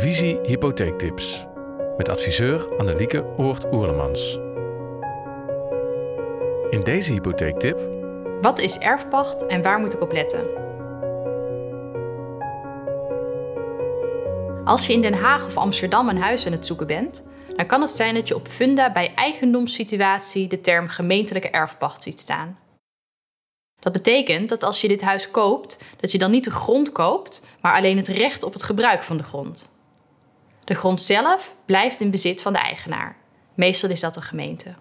Visie Hypotheektips met adviseur Annelieke Oort-Oerlemans. In deze hypotheektip Wat is erfpacht en waar moet ik op letten? Als je in Den Haag of Amsterdam een huis aan het zoeken bent, dan kan het zijn dat je op funda bij eigendomssituatie de term gemeentelijke erfpacht ziet staan. Dat betekent dat als je dit huis koopt, dat je dan niet de grond koopt, maar alleen het recht op het gebruik van de grond. De grond zelf blijft in bezit van de eigenaar. Meestal is dat een gemeente.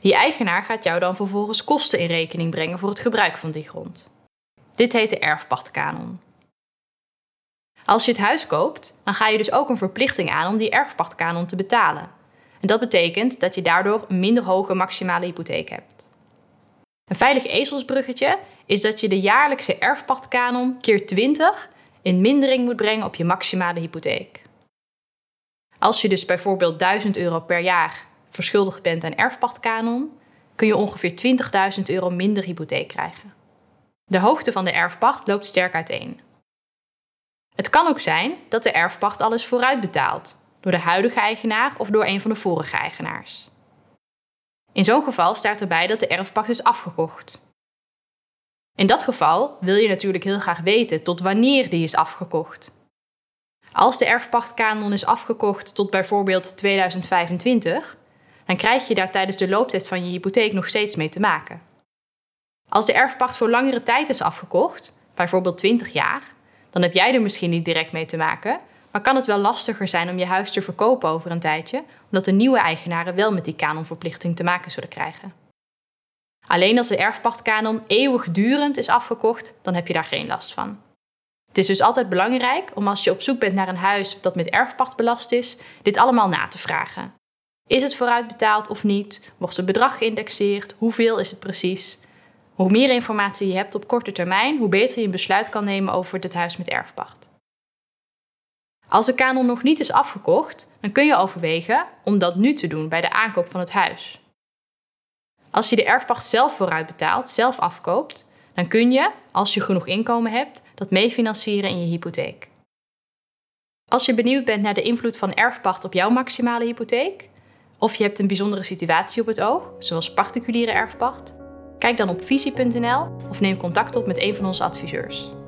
Die eigenaar gaat jou dan vervolgens kosten in rekening brengen voor het gebruik van die grond. Dit heet de erfpachtkanon. Als je het huis koopt, dan ga je dus ook een verplichting aan om die erfpachtkanon te betalen. En dat betekent dat je daardoor een minder hoge maximale hypotheek hebt. Een veilig ezelsbruggetje is dat je de jaarlijkse erfpachtkanon keer 20 in mindering moet brengen op je maximale hypotheek. Als je dus bijvoorbeeld 1000 euro per jaar verschuldigd bent aan erfpachtkanon, kun je ongeveer 20.000 euro minder hypotheek krijgen. De hoogte van de erfpacht loopt sterk uiteen. Het kan ook zijn dat de erfpacht al is vooruitbetaald, door de huidige eigenaar of door een van de vorige eigenaars. In zo'n geval staat erbij dat de erfpacht is afgekocht. In dat geval wil je natuurlijk heel graag weten tot wanneer die is afgekocht. Als de erfpachtkanon is afgekocht tot bijvoorbeeld 2025, dan krijg je daar tijdens de looptijd van je hypotheek nog steeds mee te maken. Als de erfpacht voor langere tijd is afgekocht, bijvoorbeeld 20 jaar, dan heb jij er misschien niet direct mee te maken, maar kan het wel lastiger zijn om je huis te verkopen over een tijdje, omdat de nieuwe eigenaren wel met die kanonverplichting te maken zullen krijgen. Alleen als de erfpachtkanon eeuwigdurend is afgekocht, dan heb je daar geen last van. Het is dus altijd belangrijk om als je op zoek bent naar een huis dat met erfpacht belast is, dit allemaal na te vragen. Is het vooruitbetaald of niet? Wordt het bedrag geïndexeerd? Hoeveel is het precies? Hoe meer informatie je hebt op korte termijn, hoe beter je een besluit kan nemen over dit huis met erfpacht. Als de kanon nog niet is afgekocht, dan kun je overwegen om dat nu te doen bij de aankoop van het huis. Als je de erfpacht zelf vooruit betaalt, zelf afkoopt, dan kun je, als je genoeg inkomen hebt, dat meefinancieren in je hypotheek. Als je benieuwd bent naar de invloed van erfpacht op jouw maximale hypotheek, of je hebt een bijzondere situatie op het oog, zoals particuliere erfpacht, kijk dan op visie.nl of neem contact op met een van onze adviseurs.